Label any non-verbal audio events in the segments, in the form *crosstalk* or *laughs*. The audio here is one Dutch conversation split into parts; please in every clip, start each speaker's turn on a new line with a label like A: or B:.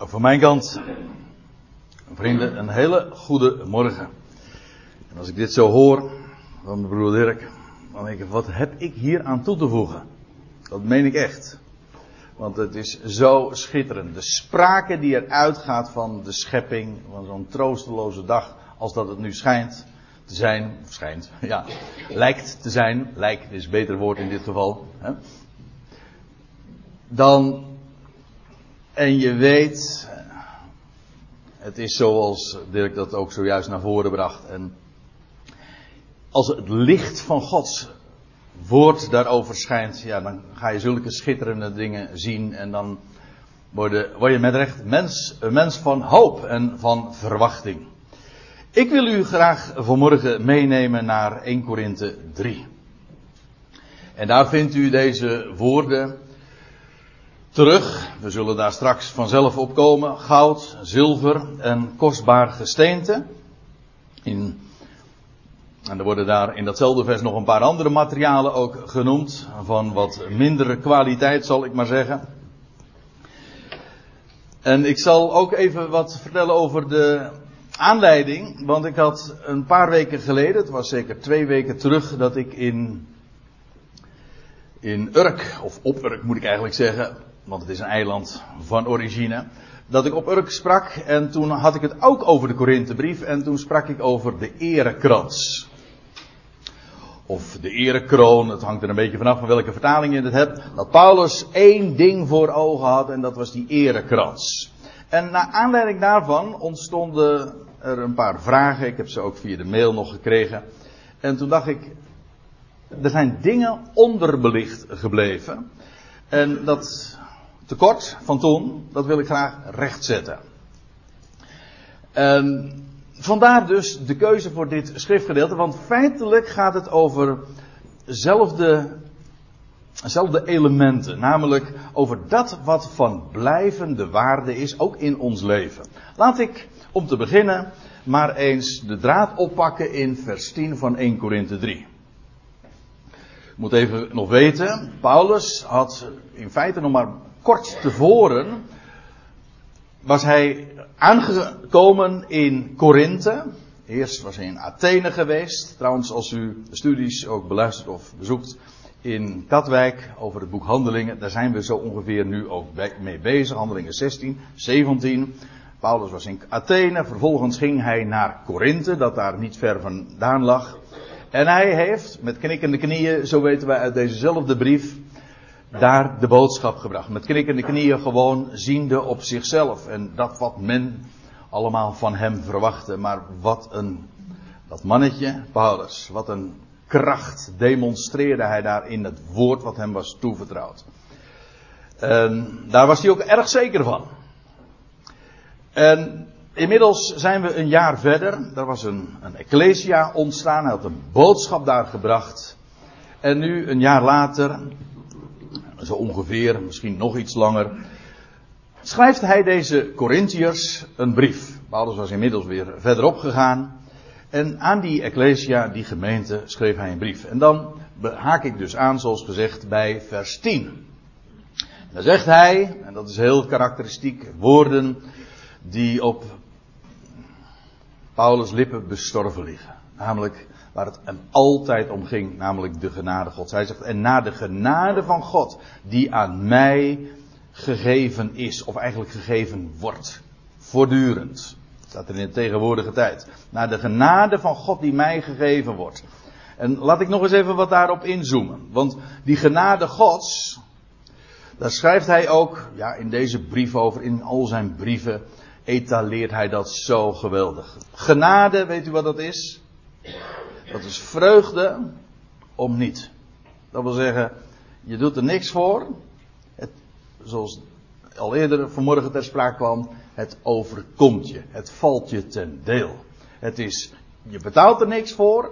A: Van mijn kant, vrienden, een hele goede morgen. En als ik dit zo hoor van de broer Dirk, dan denk ik, wat heb ik hier aan toe te voegen? Dat meen ik echt. Want het is zo schitterend. De sprake die eruit gaat van de schepping, van zo'n troosteloze dag, als dat het nu schijnt te zijn, of schijnt, *laughs* ja, lijkt te zijn, lijkt is een beter woord in dit geval. Hè? Dan, en je weet, het is zoals Dirk dat ook zojuist naar voren bracht. En als het licht van Gods woord daarover schijnt, ja, dan ga je zulke schitterende dingen zien. En dan word je, word je met recht mens, een mens van hoop en van verwachting. Ik wil u graag vanmorgen meenemen naar 1 Korinthe 3. En daar vindt u deze woorden terug. We zullen daar straks vanzelf op komen. Goud, zilver en kostbaar gesteente. In, en er worden daar in datzelfde vers nog een paar andere materialen ook genoemd. Van wat mindere kwaliteit zal ik maar zeggen. En ik zal ook even wat vertellen over de aanleiding. Want ik had een paar weken geleden, het was zeker twee weken terug, dat ik in, in Urk, of op Urk moet ik eigenlijk zeggen, want het is een eiland van origine. Dat ik op Urk sprak en toen had ik het ook over de Korinthebrief en toen sprak ik over de erekrans. Of de erekroon, het hangt er een beetje vanaf van welke vertaling je het hebt. Dat Paulus één ding voor ogen had en dat was die erekrans. En naar aanleiding daarvan ontstonden er een paar vragen. Ik heb ze ook via de mail nog gekregen. En toen dacht ik, er zijn dingen onderbelicht gebleven. En dat tekort van toen, dat wil ik graag rechtzetten. En vandaar dus de keuze voor dit schriftgedeelte, want feitelijk gaat het over zelfde, zelfde elementen, namelijk over dat wat van blijvende waarde is, ook in ons leven. Laat ik om te beginnen maar eens de draad oppakken in vers 10 van 1 Korinthe 3. Ik moet even nog weten, Paulus had in feite nog maar kort tevoren was hij aangekomen in Korinthe. Eerst was hij in Athene geweest. Trouwens, als u studies ook beluistert of bezoekt in Katwijk over het boek Handelingen, daar zijn we zo ongeveer nu ook mee bezig. Handelingen 16, 17. Paulus was in Athene, vervolgens ging hij naar Korinthe, dat daar niet ver vandaan lag. En hij heeft, met knikkende knieën, zo weten wij uit dezezelfde brief, daar de boodschap gebracht. Met knikkende knieën gewoon ziende op zichzelf. En dat wat men allemaal van hem verwachtte. Maar wat een, dat mannetje, Paulus, wat een kracht demonstreerde hij daar in het woord wat hem was toevertrouwd. Daar was hij ook erg zeker van. En inmiddels zijn we een jaar verder. Er was een, een ecclesia ontstaan. Hij had een boodschap daar gebracht. En nu, een jaar later, zo ongeveer, misschien nog iets langer, schrijft hij deze Corinthiërs een brief. Paulus was inmiddels weer verderop gegaan. En aan die ecclesia, die gemeente, schreef hij een brief. En dan haak ik dus aan, zoals gezegd, bij vers 10. Dan zegt hij, en dat is heel karakteristiek, woorden die op Paulus' lippen bestorven liggen. Namelijk waar het hem altijd om ging, namelijk de genade Gods. Hij zegt, en na de genade van God, die aan mij gegeven is, of eigenlijk gegeven wordt, voortdurend. Staat er in de tegenwoordige tijd. Naar de genade van God die mij gegeven wordt. En laat ik nog eens even wat daarop inzoomen. Want die genade Gods, daar schrijft hij ook, ja, in deze brief over, in al zijn brieven, etaleert hij dat zo geweldig. Genade, weet u wat dat is? Dat is vreugde om niet. Dat wil zeggen, je doet er niks voor. Het, zoals al eerder vanmorgen ter sprake kwam, het overkomt je. Het valt je ten deel. Het is, je betaalt er niks voor.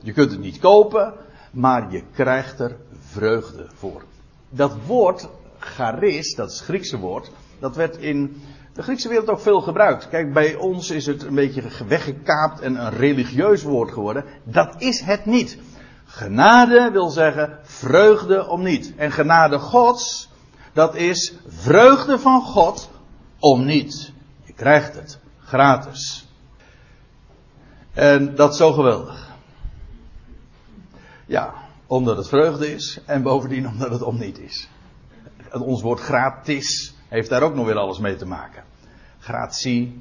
A: Je kunt het niet kopen, maar je krijgt er vreugde voor. Dat woord, charis, dat is het Griekse woord, dat werd in de Griekse wereld ook veel gebruikt. Kijk, bij ons is het een beetje weggekaapt en een religieus woord geworden. Dat is het niet. Genade wil zeggen vreugde om niet. En genade Gods, dat is vreugde van God om niet. Je krijgt het gratis. En dat is zo geweldig. Ja, omdat het vreugde is en bovendien omdat het om niet is. Ons woord gratis heeft daar ook nog weer alles mee te maken. Gratie.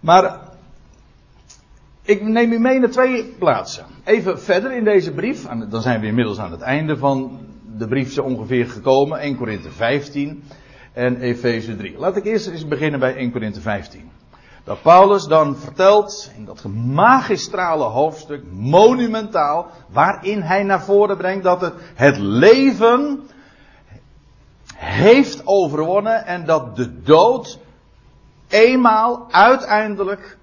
A: Maar ik neem u mee naar twee plaatsen. Even verder in deze brief, dan zijn we inmiddels aan het einde van de brief ongeveer gekomen. 1 Korinthe 15 en Efeze 3. Laat ik eerst eens beginnen bij 1 Korinthe 15. Dat Paulus dan vertelt in dat magistrale hoofdstuk, monumentaal, waarin hij naar voren brengt dat het, het leven heeft overwonnen en dat de dood eenmaal uiteindelijk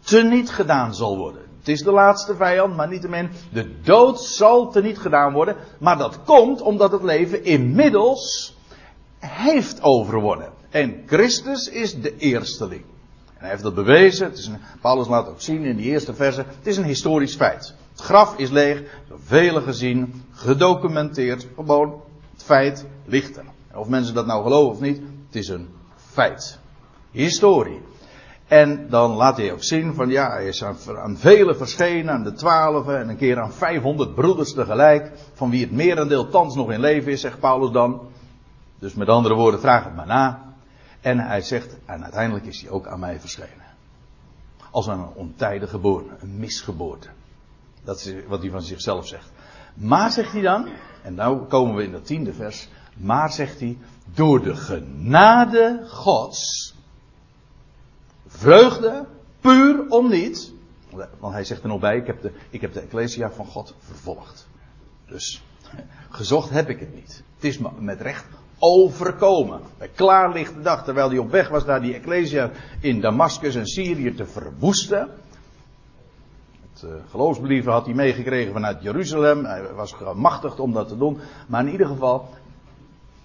A: teniet gedaan zal worden. Het is de laatste vijand, maar niettemin, de dood zal teniet gedaan worden. Maar dat komt omdat het leven inmiddels heeft overwonnen. En Christus is de eersteling. En hij heeft dat bewezen. Het is Paulus laat ook zien in die eerste verse. Het is een historisch feit. Het graf is leeg, velen gezien, gedocumenteerd. Gewoon, het feit ligt er. Of mensen dat nou geloven of niet, het is een feit. Historie. En dan laat hij ook zien van ja, hij is aan, aan velen verschenen, aan de twaalf en een keer aan 500 broeders tegelijk, van wie het merendeel thans nog in leven is, zegt Paulus dan. Dus met andere woorden, vraag het maar na. En hij zegt, en uiteindelijk is hij ook aan mij verschenen. Als een ontijdige geboren, een misgeboorte. Dat is wat hij van zichzelf zegt. Maar zegt hij dan, en nou komen we in dat tiende vers, maar zegt hij, door de genade Gods, vreugde, puur om niet, want hij zegt er nog bij, ik heb de, ik heb de Ecclesia van God vervolgd. Dus, *laughs* gezocht heb ik het niet. Het is met recht overkomen. Bij klaarlichte dag, terwijl hij op weg was naar die Ecclesia in Damascus en Syrië te verwoesten. Het uh, geloofsbeliever had hij meegekregen vanuit Jeruzalem. Hij was gemachtigd om dat te doen. Maar in ieder geval,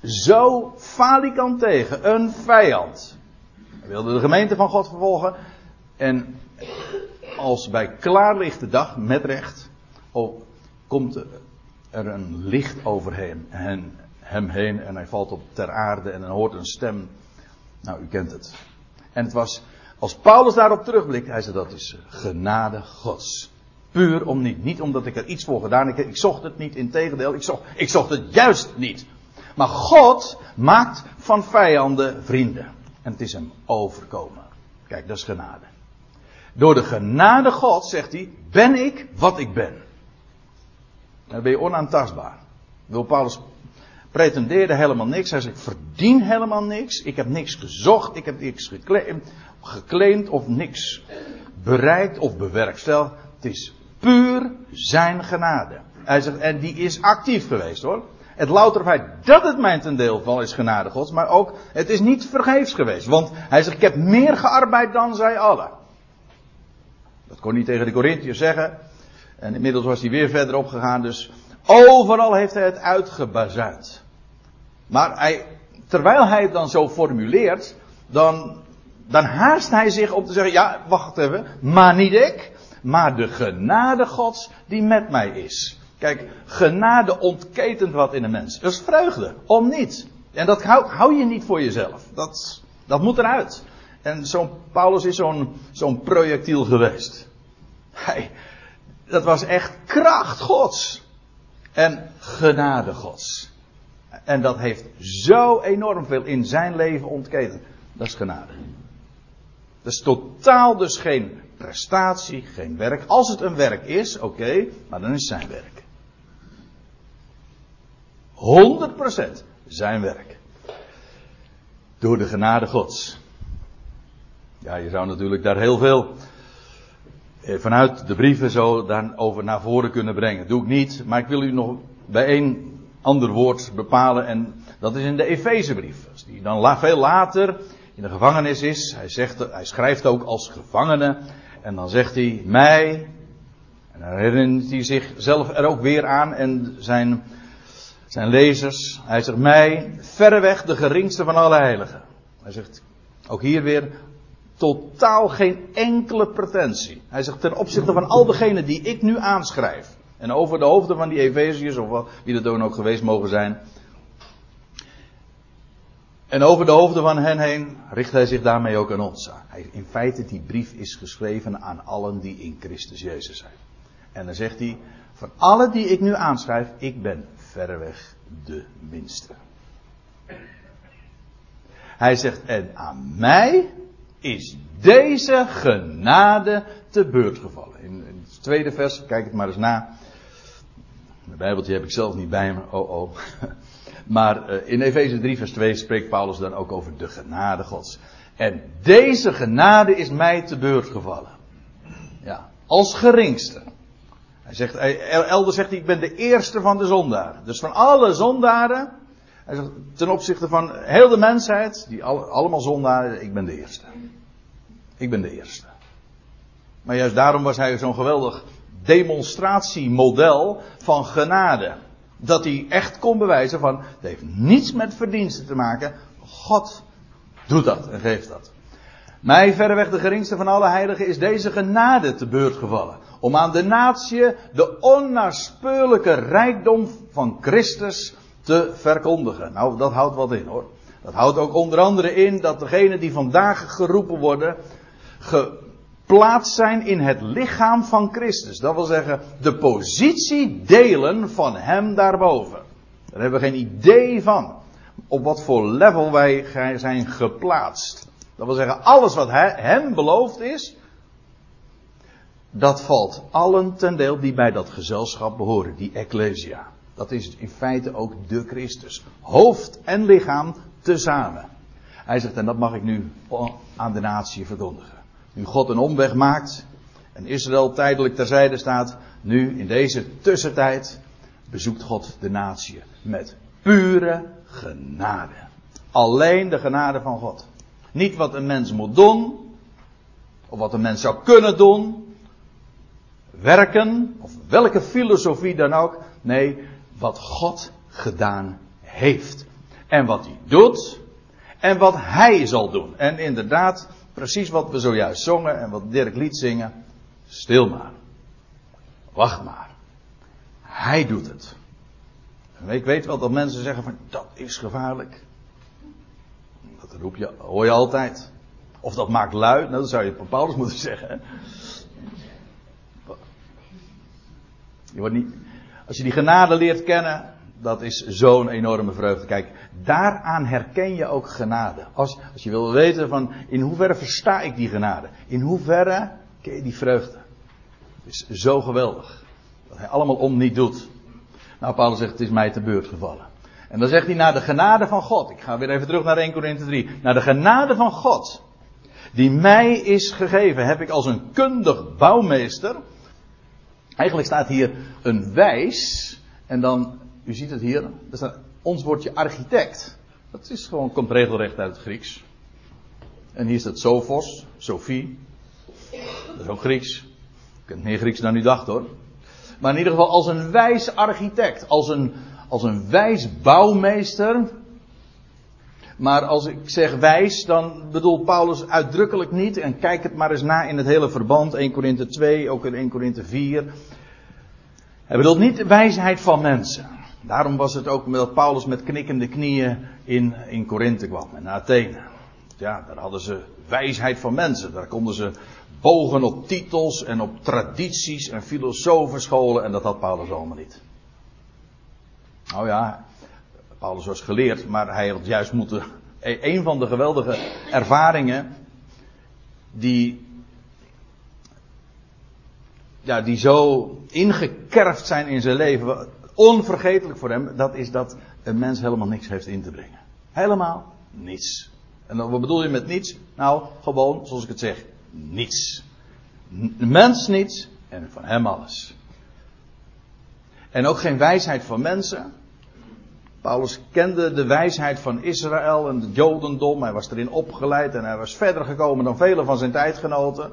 A: zo falikant tegen, een vijand. Hij wilde de gemeente van God vervolgen. En als bij klaarlichte dag, met recht, oh, komt er een licht overheen. En hem heen en hij valt op ter aarde en dan hoort een stem. Nou, u kent het. En het was, als Paulus daarop terugblikt, hij zei dat is genade Gods. Puur om niet. Niet omdat ik er iets voor gedaan heb. Ik, ik zocht het niet, in tegendeel. Ik zocht, ik zocht het juist niet. Maar God maakt van vijanden vrienden. En het is hem overkomen. Kijk, dat is genade. Door de genade God, zegt hij, ben ik wat ik ben. Dan ben je onaantastbaar. Wil Paulus pretendeerde helemaal niks. Hij zei, ik verdien helemaal niks. Ik heb niks gezocht. Ik heb niks geclaimd of niks bereikt of bewerkstelligd. Het is puur zijn genade. Hij zegt, en die is actief geweest hoor. Het louter feit dat het mijn ten deel val is genade gods, maar ook het is niet vergeefs geweest. Want hij zegt, ik heb meer gearbeid dan zij allen. Dat kon hij tegen de Corinthiërs zeggen. En inmiddels was hij weer verder opgegaan, dus overal heeft hij het uitgebazuind. Maar hij, terwijl hij het dan zo formuleert, dan, dan haast hij zich om te zeggen, ja, wacht even, maar niet ik, maar de genade gods die met mij is. Kijk, genade ontketent wat in een mens. Dat is vreugde, om niet. En dat hou, hou je niet voor jezelf. Dat, dat moet eruit. En zo'n Paulus is zo'n zo'n projectiel geweest. Hij, dat was echt kracht gods. En genade gods. En dat heeft zo enorm veel in zijn leven ontketen. Dat is genade. Dat is totaal dus geen prestatie, geen werk. Als het een werk is, oké, maar dan is het zijn werk. 100% zijn werk. Door de genade Gods. Ja, je zou natuurlijk daar heel veel eh, vanuit de brieven zo over naar voren kunnen brengen. Doe ik niet, maar ik wil u nog bij één ander woord bepalen. En dat is in de Efezebrief. Die dan veel later in de gevangenis is. Hij, zegt, hij schrijft ook als gevangene. En dan zegt hij mij. En dan herinnert hij zichzelf er ook weer aan. En zijn, zijn lezers. Hij zegt mij verreweg de geringste van alle heiligen. Hij zegt ook hier weer totaal geen enkele pretentie. Hij zegt ten opzichte van al degenen die ik nu aanschrijf. En over de hoofden van die Efeziërs, of wie dat dan ook geweest mogen zijn. En over de hoofden van hen heen richt hij zich daarmee ook aan ons. Hij, in feite, die brief is geschreven aan allen die in Christus Jezus zijn. En dan zegt hij, van alle die ik nu aanschrijf, ik ben verreweg de minste. Hij zegt, en aan mij is deze genade te beurt gevallen. In, het tweede vers, kijk het maar eens na. Mijn Bijbeltje heb ik zelf niet bij me, oh oh. *laughs* Maar uh, in Efeze 3 vers 2 spreekt Paulus dan ook over de genade gods. En deze genade is mij te beurt gevallen. Ja, als geringste. Hij zegt, elders zegt hij, ik ben de eerste van de zondaren. Dus van alle zondaren, hij zegt, ten opzichte van heel de mensheid, die al, allemaal zondaren, ik ben de eerste. Ik ben de eerste. Maar juist daarom was hij zo'n geweldig demonstratiemodel van genade. Dat hij echt kon bewijzen van, het heeft niets met verdiensten te maken. God doet dat en geeft dat. Mij verreweg de geringste van alle heiligen is deze genade te beurt gevallen. Om aan de natie de onnaspeurlijke rijkdom van Christus te verkondigen. Nou, dat houdt wat in hoor. Dat houdt ook onder andere in dat degenen die vandaag geroepen worden, geplaatst zijn in het lichaam van Christus. Dat wil zeggen, de positie delen van Hem daarboven. Daar hebben we geen idee van. Op wat voor level wij zijn geplaatst. Dat wil zeggen, alles wat Hem beloofd is, dat valt allen ten deel die bij dat gezelschap behoren, die Ecclesia. Dat is in feite ook de Christus. Hoofd en lichaam tezamen. Hij zegt, en dat mag ik nu aan de natie verkondigen. Nu God een omweg maakt en Israël tijdelijk terzijde staat, nu in deze tussentijd bezoekt God de natie met pure genade. Alleen de genade van God. Niet wat een mens moet doen, of wat een mens zou kunnen doen, werken, of welke filosofie dan ook. Nee, wat God gedaan heeft. En wat hij doet, en wat hij zal doen. En inderdaad, precies wat we zojuist zongen en wat Dirk liet zingen. Stil maar. Wacht maar. Hij doet het. ik weet wel dat mensen zeggen van dat is gevaarlijk. Dat roep je, hoor je altijd. Of dat maakt luid, nou dat zou je Paulus *laughs* moeten zeggen. Als je die genade leert kennen, dat is zo'n enorme vreugde. Kijk, daaraan herken je ook genade. Als, als je wil weten van in hoeverre versta ik die genade? In hoeverre ken je die vreugde? Het is zo geweldig. Dat hij allemaal om niet doet. Nou, Paulus zegt, het is mij te beurt gevallen. En dan zegt hij, naar de genade van God. Ik ga weer even terug naar 1 Corinthië 3. Naar de genade van God. Die mij is gegeven, heb ik als een kundig bouwmeester. Eigenlijk staat hier een wijs. En dan, u ziet het hier. Er staat ons woordje architect. Dat is gewoon, komt regelrecht uit het Grieks. En hier staat Sophos, Sophie. Dat is ook Grieks. Ik ken meer Grieks dan u dacht hoor. Maar in ieder geval als een wijs architect. Als een, als een wijs bouwmeester. Maar als ik zeg wijs, dan bedoelt Paulus uitdrukkelijk niet. En kijk het maar eens na in het hele verband. 1 Korinthe 2, ook in 1 Korinthe 4. Hij bedoelt niet de wijsheid van mensen. Daarom was het ook dat Paulus met knikkende knieën in, in Korinthe kwam en Athene. Ja, daar hadden ze wijsheid van mensen. Daar konden ze bogen op titels en op tradities en filosofenscholen en dat had Paulus allemaal niet. Nou ja, Paulus was geleerd, maar hij had juist moeten. E- een van de geweldige ervaringen die. Ja, die zo ingekerfd zijn in zijn leven, onvergetelijk voor hem, dat is dat een mens helemaal niks heeft in te brengen. Helemaal niets. En wat bedoel je met niets? Nou, gewoon, zoals ik het zeg, niets. De mens niets en van hem alles. En ook geen wijsheid van mensen. Paulus kende de wijsheid van Israël en het Jodendom. Hij was erin opgeleid en hij was verder gekomen dan vele van zijn tijdgenoten.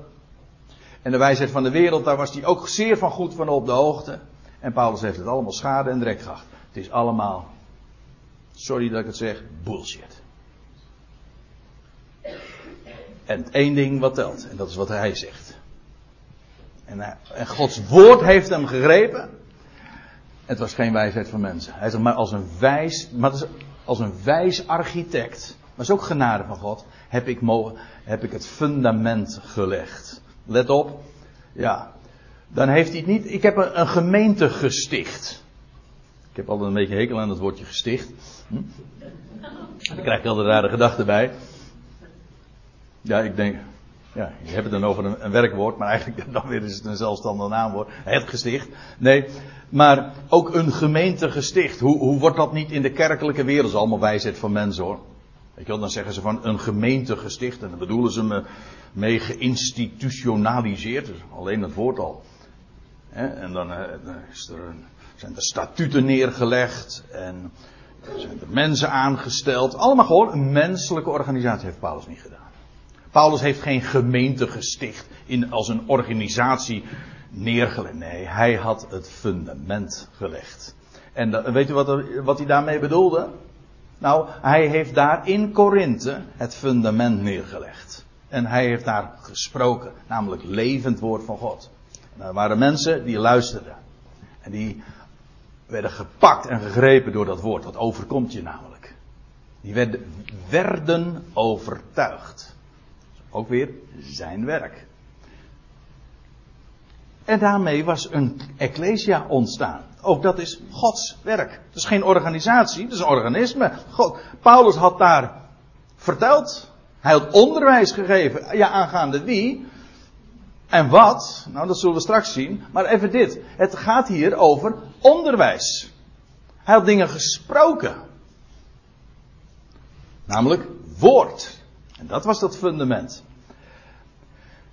A: En de wijsheid van de wereld, daar was hij ook zeer van goed van op de hoogte. En Paulus heeft het allemaal schade en drek gehad. Het is allemaal, sorry dat ik het zeg, bullshit. En één ding wat telt, en dat is wat hij zegt. En, en Gods woord heeft hem gegrepen. Het was geen wijsheid van mensen. Hij zegt maar als een wijs, maar als een wijs architect maar is ook genade van God, heb ik, mogen, heb ik het fundament gelegd. Let op, ja, dan heeft hij het niet, ik heb een, een gemeente gesticht. Ik heb altijd een beetje hekel aan het woordje gesticht. Hm? Daar krijg ik altijd rare gedachten bij. Ja, ik denk, ja, je hebt het dan over een, een, werkwoord, maar eigenlijk *laughs* dan weer is het een zelfstandig naamwoord. Het gesticht. Nee, maar ook een gemeente gesticht. Hoe, hoe wordt dat niet in de kerkelijke wereld? Dat is allemaal wijsheid van mensen hoor. Weet je wel, dan zeggen ze van een gemeente gesticht. En dan bedoelen ze me mee geïnstitutionaliseerd. Dus alleen het woord al. En dan, eh, dan is er een, zijn er statuten neergelegd. En zijn er mensen aangesteld. Allemaal gewoon een menselijke organisatie heeft Paulus niet gedaan. Paulus heeft geen gemeente gesticht in, als een organisatie neergelegd. Nee, hij had het fundament gelegd. En weet u wat, wat hij daarmee bedoelde? Nou, hij heeft daar in Korinthe het fundament neergelegd. En hij heeft daar gesproken, namelijk levend woord van God. En er waren mensen die luisterden. En die werden gepakt en gegrepen door dat woord. Wat overkomt je namelijk? Die werden, werden overtuigd. Ook weer zijn werk. En daarmee was een ecclesia ontstaan. Ook dat is Gods werk. Het is geen organisatie, het is een organisme. God, Paulus had daar verteld. Hij had onderwijs gegeven. Ja, aangaande wie? En wat? Nou, dat zullen we straks zien. Maar even dit. Het gaat hier over onderwijs. Hij had dingen gesproken. Namelijk woord. En dat was dat fundament.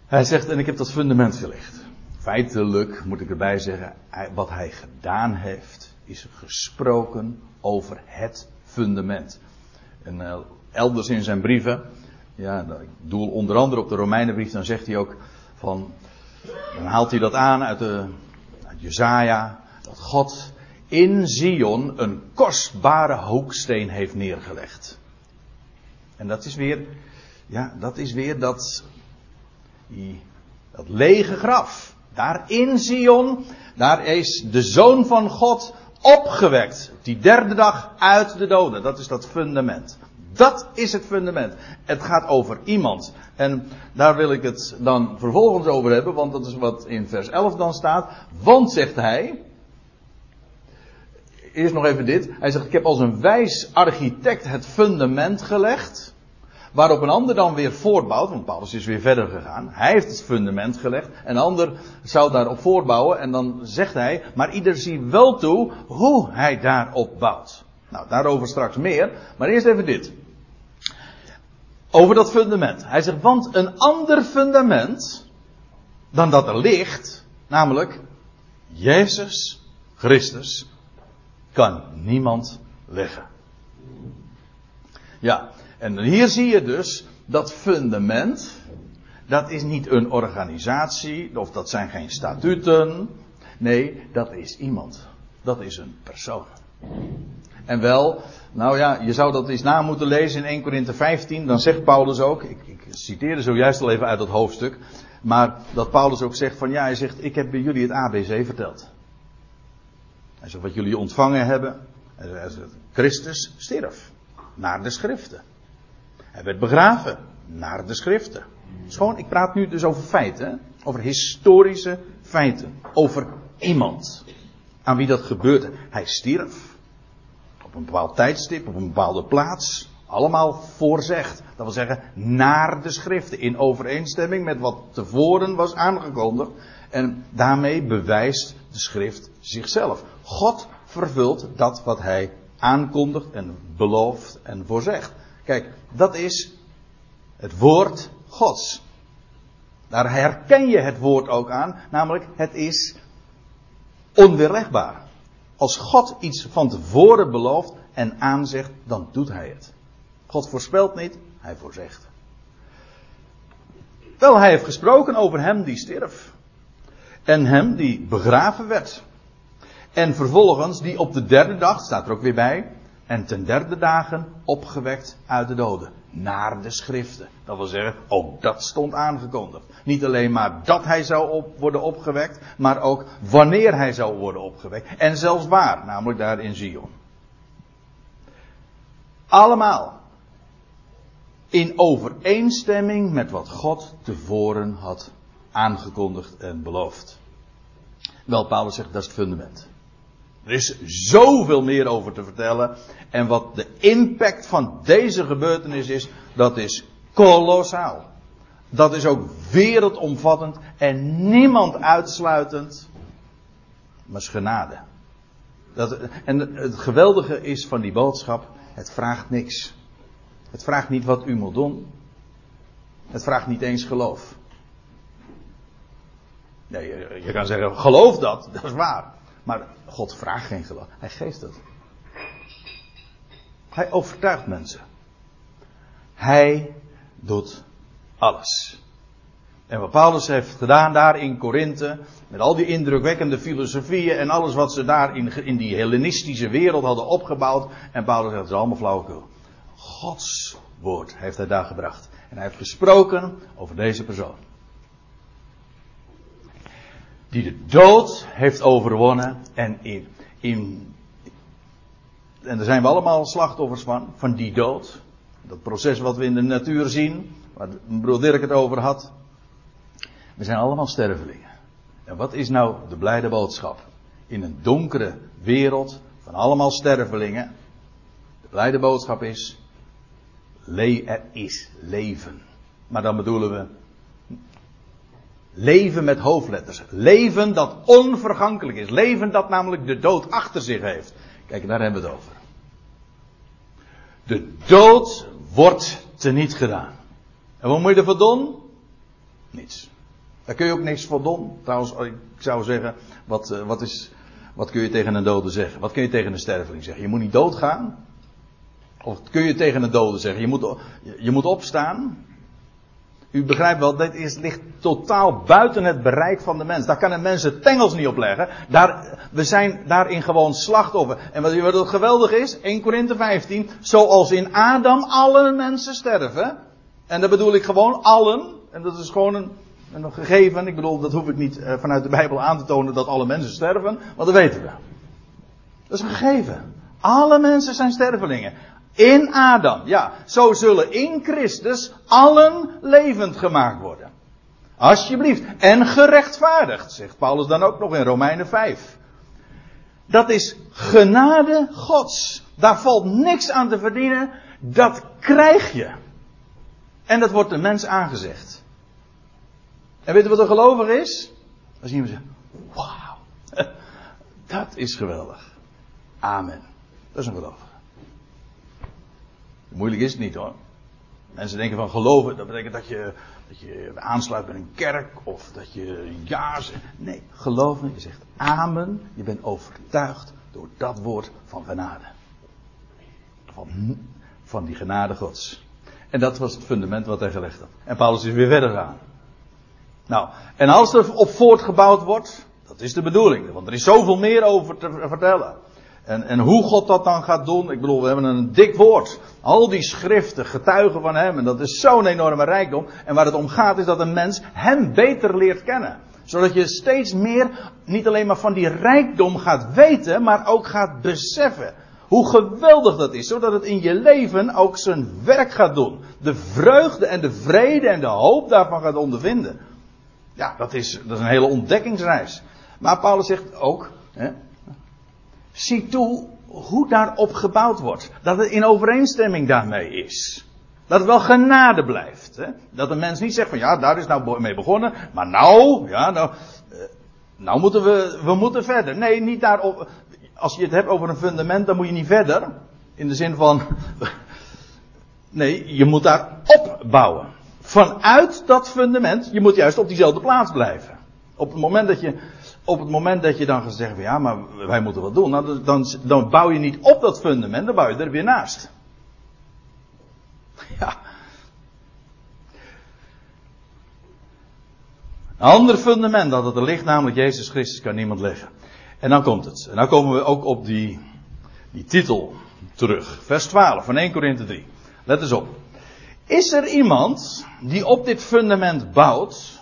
A: Hij zegt, en ik heb dat fundament gelegd. Feitelijk moet ik erbij zeggen, wat hij gedaan heeft, is gesproken over het fundament. En uh, elders in zijn brieven, ja, ik doel onder andere op de Romeinenbrief, dan zegt hij ook van, dan haalt hij dat aan uit, de, uit Jezaja, dat God in Zion een kostbare hoeksteen heeft neergelegd. En dat is weer, ja, dat is weer dat, dat lege graf. Daar in Zion, daar is de Zoon van God opgewekt. Die derde dag uit de doden. Dat is dat fundament. Dat is het fundament. Het gaat over iemand. En daar wil ik het dan vervolgens over hebben, want dat is wat in vers 11 dan staat. Want, zegt hij. Eerst nog even dit. Hij zegt: Ik heb als een wijs architect het fundament gelegd. Waarop een ander dan weer voortbouwt, want Paulus is weer verder gegaan. Hij heeft het fundament gelegd. Een ander zou daarop voortbouwen. En dan zegt hij, maar ieder ziet wel toe hoe hij daarop bouwt. Nou, daarover straks meer. Maar eerst even dit. Over dat fundament. Hij zegt, want een ander fundament dan dat er ligt, namelijk Jezus Christus, kan niemand leggen. Ja, en hier zie je dus dat fundament, dat is niet een organisatie, of dat zijn geen statuten. Nee, dat is iemand. Dat is een persoon. En wel, nou ja, je zou dat eens na moeten lezen in 1 Korinthe 15. Dan zegt Paulus ook, ik, ik citeerde zojuist al even uit dat hoofdstuk. Maar dat Paulus ook zegt van ja, hij zegt, ik heb bij jullie het ABC verteld. Hij zegt, wat jullie ontvangen hebben. Hij zegt, Christus stierf. Naar de schriften. Hij werd begraven naar de schriften. Schoon, ik praat nu dus over feiten, over historische feiten, over iemand aan wie dat gebeurde. Hij stierf op een bepaald tijdstip, op een bepaalde plaats, allemaal voorzegd. Dat wil zeggen, naar de schriften, in overeenstemming met wat tevoren was aangekondigd. En daarmee bewijst de schrift zichzelf. God vervult dat wat hij aankondigt en belooft en voorzegt. Kijk, dat is het woord Gods. Daar herken je het woord ook aan, namelijk het is onweerlegbaar. Als God iets van tevoren belooft en aanzegt, dan doet hij het. God voorspelt niet, hij voorzegt. Wel, hij heeft gesproken over hem die stierf. En hem die begraven werd. En vervolgens die op de derde dag, staat er ook weer bij, en ten derde dagen opgewekt uit de doden. Naar de schriften. Dat wil zeggen, ook dat stond aangekondigd. Niet alleen maar dat hij zou op, worden opgewekt, maar ook wanneer hij zou worden opgewekt. En zelfs waar, namelijk daar in Zion. Allemaal. in overeenstemming met wat God tevoren had aangekondigd en beloofd. Wel, Paulus zegt dat is het fundament. Er is zoveel meer over te vertellen. En wat de impact van deze gebeurtenis is, dat is kolossaal. Dat is ook wereldomvattend en niemand uitsluitend, maar genade. Dat, en het geweldige is van die boodschap, het vraagt niks. Het vraagt niet wat u moet doen. Het vraagt niet eens geloof. Nee, je kan zeggen, geloof dat, dat is waar. Maar God vraagt geen geloof, hij geeft het. Hij overtuigt mensen. Hij doet alles. En wat Paulus heeft gedaan daar in Korinthe, met al die indrukwekkende filosofieën en alles wat ze daar in, in die Hellenistische wereld hadden opgebouwd. En Paulus zegt, het is allemaal flauwekul. Gods woord heeft hij daar gebracht. En hij heeft gesproken over deze persoon. Die de dood heeft overwonnen en in, in en daar zijn we allemaal slachtoffers van, van die dood. Dat proces wat we in de natuur zien, waar broer Dirk het over had. We zijn allemaal stervelingen. En wat is nou de blijde boodschap? In een donkere wereld van allemaal stervelingen. De blijde boodschap is, er is leven. Maar dan bedoelen we leven met hoofdletters. Leven dat onvergankelijk is. Leven dat namelijk de dood achter zich heeft. Kijk, daar hebben we het over. De dood wordt teniet gedaan. En wat moet je ervoor doen? Niets. Daar kun je ook niks voor doen. Trouwens, ik zou zeggen, wat, eh, wat, is, wat kun je tegen een dode zeggen? Wat kun je tegen een sterveling zeggen? Je moet niet doodgaan. Of kun je tegen een dode zeggen? Je moet, je moet opstaan. U begrijpt wel, dit is, ligt totaal buiten het bereik van de mens. Daar kan een mens het tengels niet op leggen. Daar, we zijn daarin gewoon slachtoffer. En wat, geweldig is, 1 Korinthe 15, zoals in Adam alle mensen sterven. En dat bedoel ik gewoon allen. En dat is gewoon een, een gegeven. Ik bedoel, dat hoef ik niet uh, vanuit de Bijbel aan te tonen dat alle mensen sterven. Want dat weten we. Dat is een gegeven. Alle mensen zijn stervelingen. In Adam, ja. Zo zullen in Christus allen levend gemaakt worden. Alsjeblieft. En gerechtvaardigd, zegt Paulus dan ook nog in Romeinen 5. Dat is genade Gods. Daar valt niks aan te verdienen. Dat krijg je. En dat wordt de mens aangezegd. En weet je wat een gelovig is? Als iemand zegt, wauw, *laughs* dat is geweldig. Amen. Dat is een gelovige. Moeilijk is het niet hoor. Mensen denken van geloven, dat betekent dat je, dat je aansluit bij een kerk of dat je ja zegt. Nee, geloven, je zegt amen. Je bent overtuigd door dat woord van genade. Van, van die genade gods. En dat was het fundament wat hij gelegd had. En Paulus is weer verder gegaan. Nou, en als er op voortgebouwd wordt, dat is de bedoeling, want er is zoveel meer over te vertellen. En, en hoe God dat dan gaat doen, ik bedoel, we hebben een dik woord. Al die schriften getuigen van Hem. En dat is zo'n enorme rijkdom. En waar het om gaat is dat een mens Hem beter leert kennen. Zodat je steeds meer niet alleen maar van die rijkdom gaat weten, maar ook gaat beseffen. Hoe geweldig dat is, zodat het in je leven ook zijn werk gaat doen. De vreugde en de vrede en de hoop daarvan gaat ondervinden. Ja, dat is, dat is een hele ontdekkingsreis. Maar Paulus zegt ook, hè, zie toe hoe daarop gebouwd wordt. Dat het in overeenstemming daarmee is. Dat het wel genade blijft. Hè? Dat een mens niet zegt van ja, daar is nou mee begonnen. Maar nou, ja, nou, eh, nou moeten we, we moeten verder. Nee, niet daarop. Als je het hebt over een fundament, dan moet je niet verder. In de zin van, *laughs* nee, je moet daar opbouwen. Vanuit dat fundament, je moet juist op diezelfde plaats blijven. Op het moment dat je op het moment dat je dan gaat zeggen ja, maar wij moeten wat doen, nou, dan, dan bouw je niet op dat fundament, dan bouw je er weer naast. *laughs* Ja. Een ander fundament dat er ligt, namelijk Jezus Christus, kan niemand leggen. En dan komt het. En dan komen we ook op die, die titel terug. Vers 12 van 1 Korinthe 3. Let eens op. Is er iemand die op dit fundament bouwt?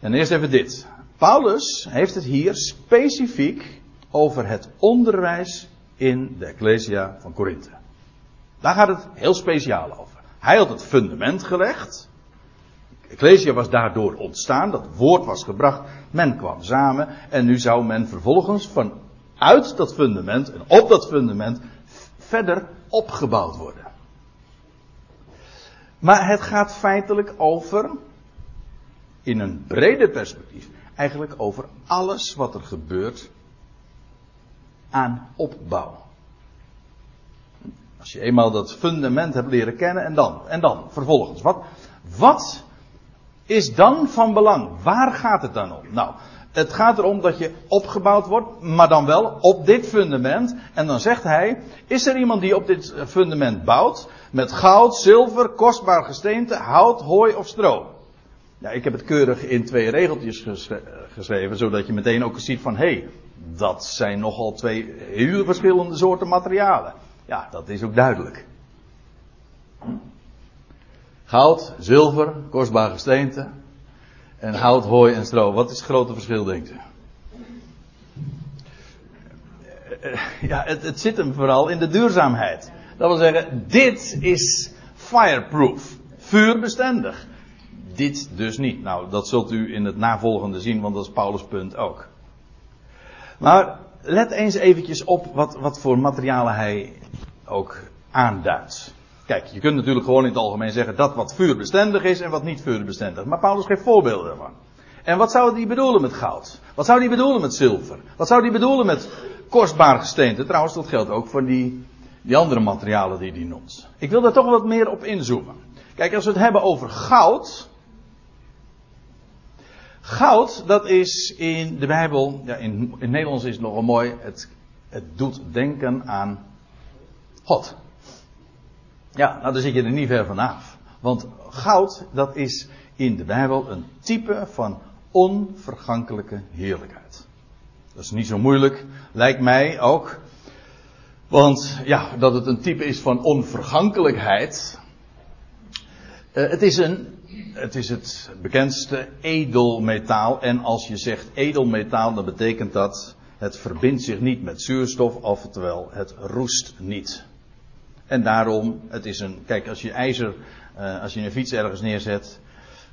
A: En eerst even dit. Paulus heeft het hier specifiek over het onderwijs in de Ecclesia van Korinthe. Daar gaat het heel speciaal over. Hij had het fundament gelegd. Ecclesia was daardoor ontstaan, dat woord was gebracht, men kwam samen en nu zou men vervolgens vanuit dat fundament en op dat fundament verder opgebouwd worden. Maar het gaat feitelijk over, in een breder perspectief, eigenlijk over alles wat er gebeurt aan opbouw. Als je eenmaal dat fundament hebt leren kennen en dan, en dan, vervolgens, wat, wat is dan van belang? Waar gaat het dan om? Nou, het gaat erom dat je opgebouwd wordt, maar dan wel op dit fundament. En dan zegt hij, is er iemand die op dit fundament bouwt? Met goud, zilver, kostbaar gesteente, hout, hooi of stro? Ja, ik heb het keurig in twee regeltjes geschreven, zodat je meteen ook ziet van, hé, hey, dat zijn nogal twee heel verschillende soorten materialen. Ja, dat is ook duidelijk. Goud, zilver, kostbaar gesteente. En hout, hooi en stro. Wat is het grote verschil, denkt u? Ja, het zit hem vooral in de duurzaamheid. Dat wil zeggen, dit is fireproof. Vuurbestendig. Dit dus niet. Nou, dat zult u in het navolgende zien, want dat is Paulus' punt ook. Maar let eens eventjes op wat, wat voor materialen hij ook aanduidt. Kijk, je kunt natuurlijk gewoon in het algemeen zeggen dat wat vuurbestendig is en wat niet vuurbestendig. Maar Paulus geeft voorbeelden daarvan. En wat zou hij bedoelen met goud? Wat zou hij bedoelen met zilver? Wat zou hij bedoelen met kostbaar gesteente? Trouwens, dat geldt ook voor die, die andere materialen die hij noemt. Ik wil daar toch wat meer op inzoomen. Kijk, als we het hebben over goud. Goud, dat is in de Bijbel, ja, in, in het Nederlands is het nogal mooi, het, het doet denken aan God. Ja, nou dan zit je er niet ver vanaf. Want goud, dat is in de Bijbel een type van onvergankelijke heerlijkheid. Dat is niet zo moeilijk, lijkt mij ook. Want ja, dat het een type is van onvergankelijkheid. Uh, het, is een, het is het bekendste edelmetaal. En als je zegt edelmetaal, dan betekent dat het verbindt zich niet met zuurstof, oftewel het roest niet. En daarom, het is een, kijk, als je ijzer, uh, als je een fiets ergens neerzet,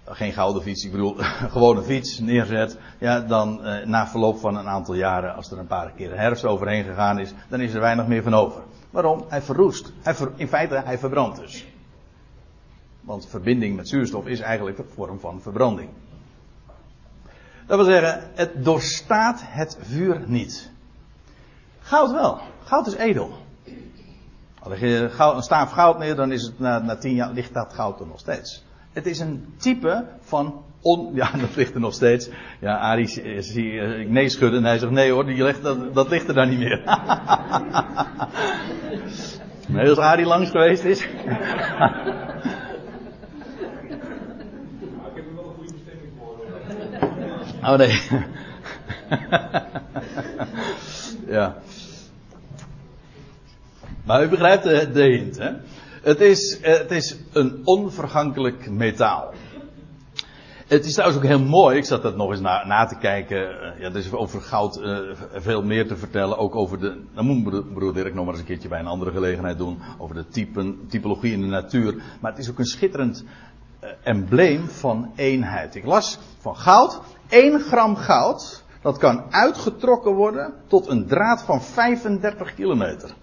A: geen gouden fiets, ik bedoel, *laughs* gewoon een fiets neerzet, ja, dan uh, na verloop van een aantal jaren, als er een paar keer herfst overheen gegaan is, dan is er weinig meer van over. Waarom? Hij verroest. Hij in feite, hij verbrandt dus. Want verbinding met zuurstof is eigenlijk een vorm van verbranding. Dat wil zeggen, het doorstaat het vuur niet. Goud wel. Goud is edel. Leg je een staaf goud neer, dan is het na, na tien jaar ligt dat goud er nog steeds. Het is een type van on, *laughs* ja, dat ligt er nog steeds. Ja, Arie zie ik nee schudden en hij zegt nee hoor, die dat, dat ligt er daar niet meer. *laughs* nee, als Arie langs geweest is. *laughs* ik heb
B: er wel een goede bestemming voor.
A: Oh nee. *laughs* ja. Maar u begrijpt de, de hint, hè? Het is, het is een onvergankelijk metaal. Het is trouwens ook heel mooi, ik zat dat nog eens na, na te kijken. Ja, er is over goud veel meer te vertellen. Ook over de, dan moet broer, Dirk nog maar eens een keertje bij een andere gelegenheid doen. Over de typen, typologie in de natuur. Maar het is ook een schitterend embleem van eenheid. Ik las van goud, 1 gram goud, dat kan uitgetrokken worden tot een draad van 35 kilometer.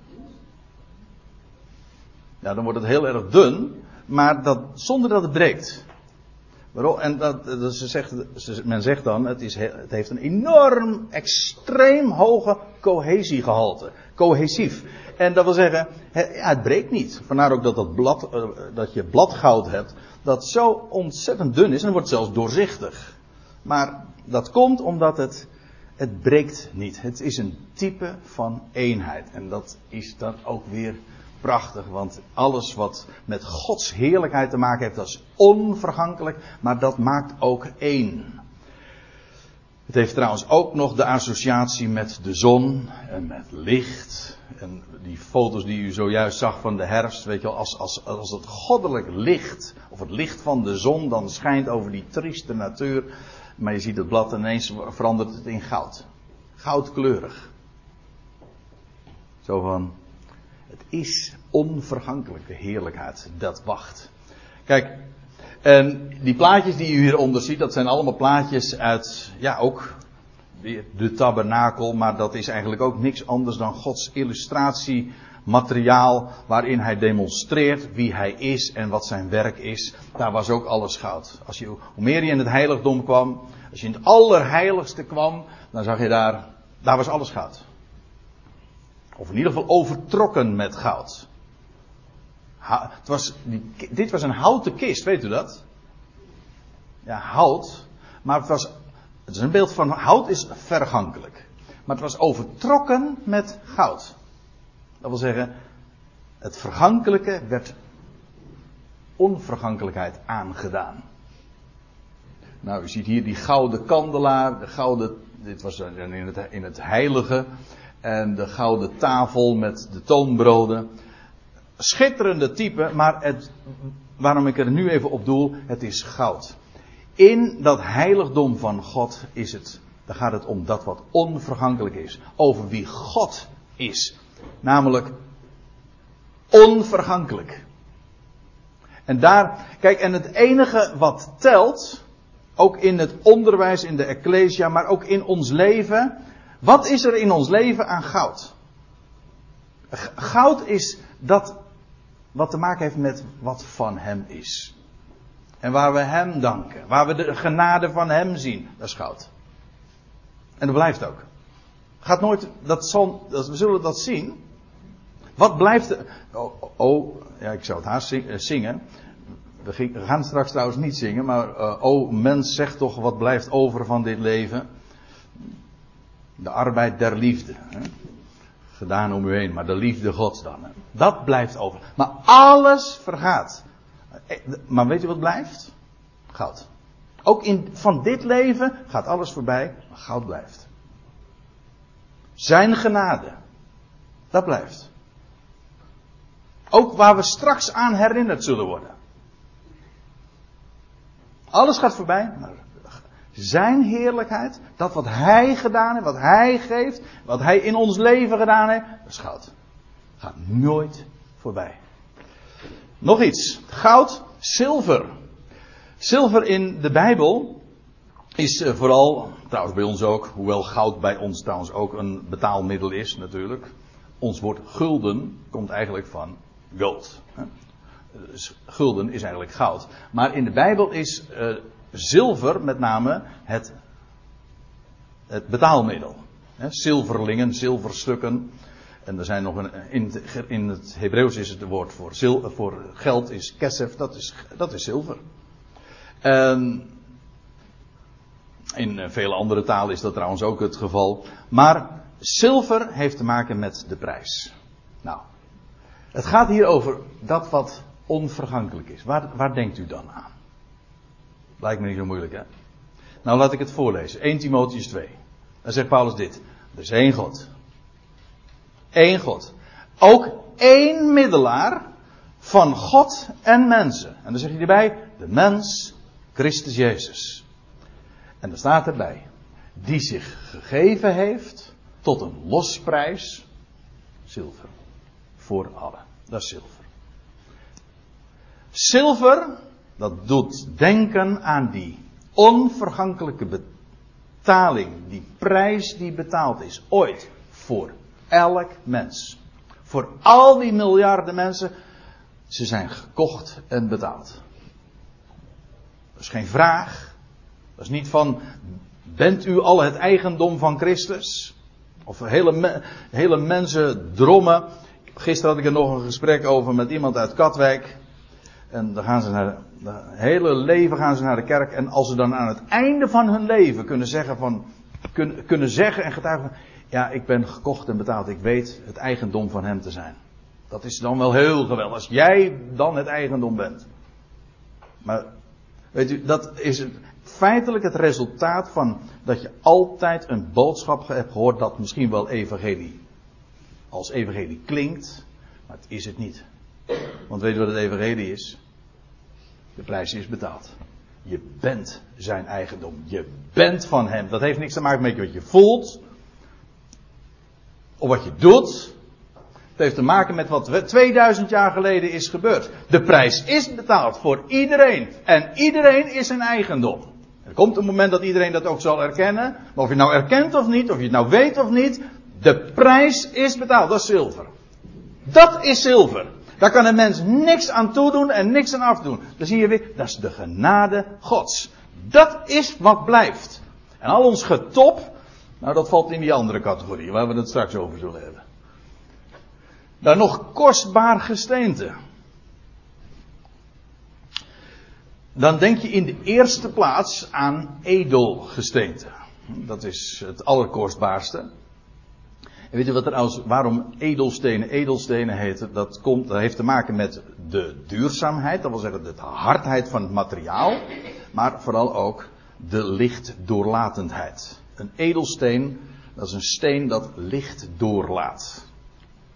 A: Ja, dan wordt het heel erg dun, maar dat, zonder dat het breekt. En dat, dat ze zegt, men zegt dan, het, is, het heeft een enorm, extreem hoge cohesiegehalte. Cohesief. En dat wil zeggen, het, ja, het breekt niet. Vandaar ook dat, dat, blad, uh, dat je bladgoud hebt, dat zo ontzettend dun is en het wordt zelfs doorzichtig. Maar dat komt omdat het, het breekt niet. Het is een type van eenheid. En dat is dan ook weer prachtig, want alles wat met Gods heerlijkheid te maken heeft, dat is onvergankelijk, maar dat maakt ook één. Het heeft trouwens ook nog de associatie met de zon en met licht. En die foto's die u zojuist zag van de herfst, weet je wel, als, als, als het goddelijk licht, of het licht van de zon dan schijnt over die trieste natuur, maar je ziet het blad ineens verandert het in goud. Goudkleurig. Zo van, het is onvergankelijke heerlijkheid dat wacht. Kijk, en die plaatjes die u hieronder ziet, dat zijn allemaal plaatjes uit, ja ook de tabernakel, maar dat is eigenlijk ook niks anders dan Gods illustratiemateriaal waarin hij demonstreert wie hij is en wat zijn werk is. Daar was ook alles goud. Als hoe meer je in het heiligdom kwam, als je in het allerheiligste kwam, dan zag je daar, daar was alles goud. Of in ieder geval overtrokken met goud. het was, dit was een houten kist, weet u dat? Ja, hout. Maar het was het is een beeld van hout is vergankelijk. Maar het was overtrokken met goud. Dat wil zeggen, het vergankelijke werd onvergankelijkheid aangedaan. Nou, u ziet hier die gouden kandelaar, de gouden, dit was in het, in het heilige, en de gouden tafel met de toonbroden. Schitterende type, maar het, waarom ik er nu even op doel, het is goud. In dat heiligdom van God is het, dan gaat het om dat wat onvergankelijk is. Over wie God is. Namelijk onvergankelijk. En daar, kijk, en het enige wat telt, ook in het onderwijs in de Ecclesia, maar ook in ons leven. Wat is er in ons leven aan goud? Goud is dat wat te maken heeft met wat van Hem is. En waar we Hem danken. Waar we de genade van Hem zien. Dat is goud. En dat blijft ook. Gaat nooit, dat zal, we zullen dat zien. Wat blijft er, oh, oh, ja, ik zou het haast eh, zingen. We gaan straks trouwens niet zingen, maar uh, oh mens, zeg toch wat blijft over van dit leven. De arbeid der liefde. Hè? Gedaan om u heen, maar de liefde gods dan. Dat blijft over. Maar alles vergaat. Eh, maar weet je wat blijft? Goud. Ook in, van dit leven gaat alles voorbij, maar goud blijft. Zijn genade. Dat blijft. Ook waar we straks aan herinnerd zullen worden. Alles gaat voorbij, maar zijn heerlijkheid, dat wat hij gedaan heeft, wat hij geeft, wat hij in ons leven gedaan heeft, dat is goud. Gaat nooit voorbij. Nog iets. Goud, zilver. Zilver in de Bijbel is eh, vooral, trouwens bij ons ook, hoewel goud bij ons trouwens ook een betaalmiddel is natuurlijk. Ons woord gulden komt eigenlijk van gold. Dus gulden is eigenlijk goud. Maar in de Bijbel is uh, zilver met name het, het betaalmiddel. Zilverlingen, zilverstukken. En er zijn nog een, in, het Hebreeuws is het woord voor, zil, voor geld is kesef, dat is, dat is zilver. En in vele andere talen is dat trouwens ook het geval. Maar zilver heeft te maken met de prijs. Nou, het gaat hier over dat wat onvergankelijk is. Waar, waar denkt u dan aan? Lijkt me niet zo moeilijk, hè? Nou, laat ik het voorlezen. 1 Timotheus 2. Dan zegt Paulus dit. Er is één God. Eén God. Ook één middelaar van God en mensen. En dan zeg je erbij, de mens, Christus Jezus. En er staat erbij, die zich gegeven heeft tot een losprijs, zilver, voor allen. Dat is zilver. Zilver, dat doet denken aan die onvergankelijke betaling, die prijs die betaald is, ooit, voor elk mens. Voor al die miljarden mensen, ze zijn gekocht en betaald. Dat is geen vraag. Dat is niet van, bent u al het eigendom van Christus? Of hele, hele mensen drommen. Gisteren had ik er nog een gesprek over met iemand uit Katwijk. En dan gaan ze naar, het hele leven gaan ze naar de kerk. En als ze dan aan het einde van hun leven kunnen zeggen van, kunnen, kunnen zeggen en getuigen van, ja, ik ben gekocht en betaald. Ik weet het eigendom van hem te zijn. Dat is dan wel heel geweldig. Als jij dan het eigendom bent. Maar, weet u, dat is feitelijk het resultaat van dat je altijd een boodschap hebt gehoord dat misschien wel evangelie als evangelie klinkt, maar het is het niet. Want weet je wat het evangelie is? De prijs is betaald. Je bent zijn eigendom. Je bent van hem. Dat heeft niks te maken met wat je voelt. Of wat je doet. Het heeft te maken met wat 2000 jaar geleden is gebeurd. De prijs is betaald voor iedereen. En iedereen is zijn eigendom. Er komt een moment dat iedereen dat ook zal erkennen. Maar of je nou erkent of niet, of je het nou weet of niet. De prijs is betaald. Dat is zilver. Dat is zilver. Daar kan een mens niks aan toedoen en niks aan afdoen. Dan zie je weer, dat is de genade Gods. Dat is wat blijft. En al ons getop, nou dat valt in die andere categorie, waar we het straks over zullen hebben. Dan nog kostbaar gesteente. Dan denk je in de eerste plaats aan edelgesteente. Dat is het allerkostbaarste. En weet je wat er als, waarom edelstenen edelstenen heten? Dat, komt, dat heeft te maken met de duurzaamheid, dat wil zeggen de hardheid van het materiaal, maar vooral ook de lichtdoorlatendheid. Een edelsteen, dat is een steen dat licht doorlaat.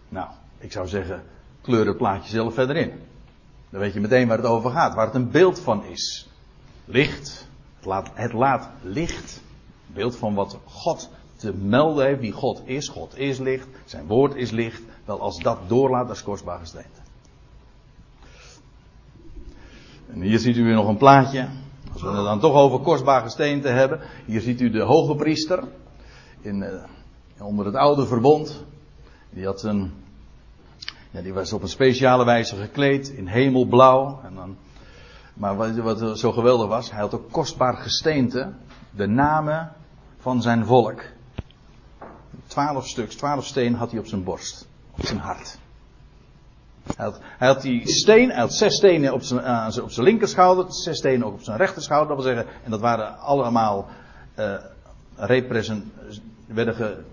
A: Nou, ik zou zeggen, kleur het plaatje zelf verder in. Dan weet je meteen waar het over gaat, waar het een beeld van is. Licht, het laat, het laat licht, beeld van wat God te melden heeft wie God is. God is licht, zijn woord is licht. Wel, als dat doorlaat, dat is kostbaar gesteente. En hier ziet u weer nog een plaatje. Als we het dan toch over kostbaar gesteente hebben. Hier ziet u de hoge priester. In, uh, onder het oude verbond. Die had een. Ja, die was op een speciale wijze gekleed in hemelblauw. En dan, maar wat, wat zo geweldig was, hij had ook kostbaar gesteente. De namen van zijn volk. Twaalf stuks, twaalf steen had hij op zijn borst. Op zijn hart. Hij had, hij die steen, hij had zes stenen op zijn, uh, op zijn linkerschouder, zes stenen ook op zijn rechterschouder. Dat wil zeggen, en dat waren allemaal uh, represent,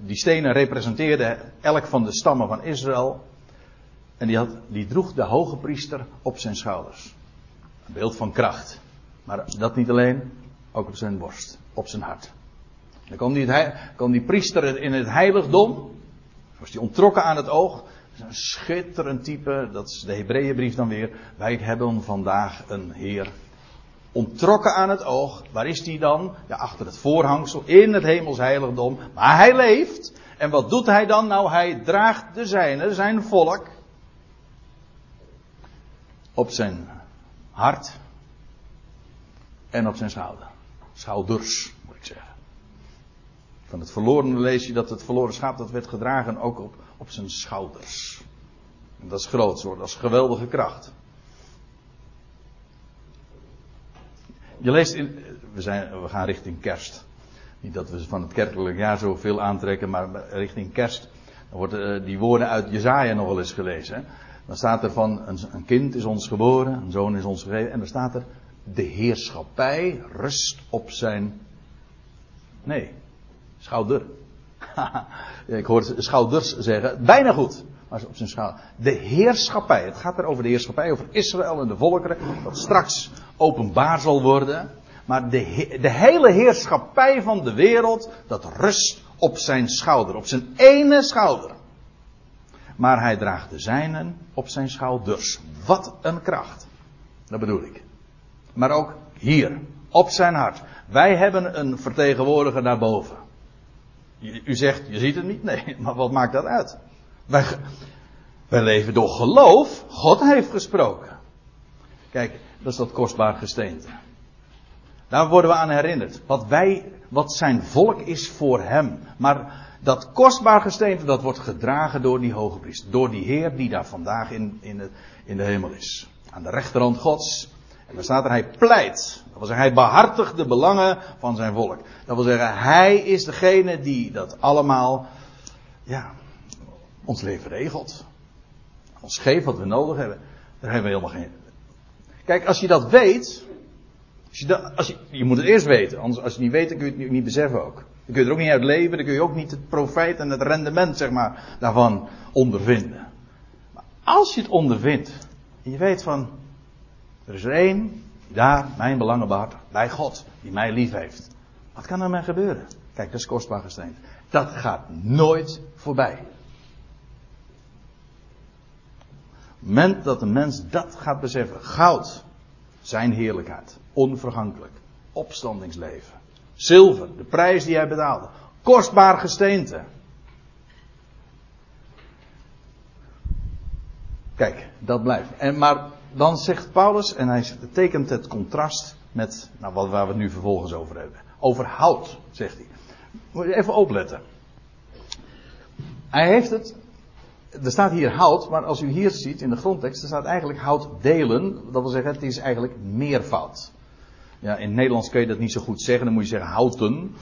A: die stenen representeerden elk van de stammen van Israël. En die, had, die droeg de hoge priester op zijn schouders. Een beeld van kracht. Maar dat niet alleen, ook op zijn borst, op zijn hart. Dan kwam die, kwam die priester in het heiligdom. Was die ontrokken aan het oog. Een schitterend type, dat is de Hebreeënbrief dan weer. Wij hebben vandaag een Heer ontrokken aan het oog. Waar is die dan? Ja, achter het voorhangsel in het hemels heiligdom. Maar hij leeft. En wat doet hij dan? Nou, hij draagt de zijne, zijn volk, op zijn hart en op zijn schouder. Schouders, moet ik zeggen. Van het verloren lees je dat het verloren schaap dat werd gedragen ook op, op zijn schouders. En dat is groot dat is geweldige kracht. Je leest in, we, zijn, we gaan richting kerst. Niet dat we van het kerkelijk jaar zoveel aantrekken, maar richting kerst. Dan worden die woorden uit Jezaja nog wel eens gelezen. Hè? Dan staat er van, een kind is ons geboren, een zoon is ons gegeven. En dan staat er, de heerschappij rust op zijn, nee, schouder. *laughs* Ik hoor schouders zeggen, bijna goed. Maar op zijn schouder. De heerschappij, het gaat er over de heerschappij, over Israël en de volkeren, dat straks openbaar zal worden. Maar de, de hele heerschappij van de wereld, dat rust op zijn schouder, op zijn ene schouder. Maar hij draagt de zijnen op zijn schouders. Wat een kracht. Dat bedoel ik. Maar ook hier, op zijn hart. Wij hebben een vertegenwoordiger daarboven. U zegt, je ziet het niet? Nee, *laughs* maar wat maakt dat uit? Wij, wij leven door geloof. God heeft gesproken. Kijk, dat is dat kostbaar gesteente. Daar worden we aan herinnerd. Wat wij, wat zijn volk is voor hem. Maar dat kostbaar gesteente, dat wordt gedragen door die hoge priester. Door die Heer die daar vandaag in, in, de, in de hemel is. Aan de rechterhand Gods. En daar staat er, hij pleit. Dat wil zeggen, hij behartigt de belangen van zijn volk. Dat wil zeggen, hij is degene die dat allemaal, ja, ons leven regelt. Ons geeft wat we nodig hebben. Daar hebben we helemaal geen. Kijk, als je dat weet. Als je, als je, moet het eerst weten. Anders, als je het niet weet, dan kun je het niet beseffen ook. Dan kun je er ook niet uit leven. Dan kun je ook niet het profijt en het rendement, zeg maar, daarvan ondervinden. Maar als je het ondervindt. En je weet van. Er is er één daar mijn belangen behartigt. Bij God, die mij lief heeft. Wat kan er mij gebeuren? Kijk, dat is kostbaar gesteend. Dat gaat nooit voorbij. moment dat een mens dat gaat beseffen, goud, zijn heerlijkheid, onvergankelijk, opstandingsleven, zilver, de prijs die hij betaalde, kostbaar gesteente. Kijk, dat blijft. En, maar dan zegt Paulus, en hij tekent het contrast met nou, wat, waar we het nu vervolgens over hebben. Over hout, zegt hij. Moet je even opletten. Hij heeft het. Er staat hier hout, maar als u hier ziet in de grondtekst, er staat eigenlijk hout delen. Dat wil zeggen, het is eigenlijk meervoud. Ja, in het Nederlands kun je dat niet zo goed zeggen, dan moet je zeggen houten.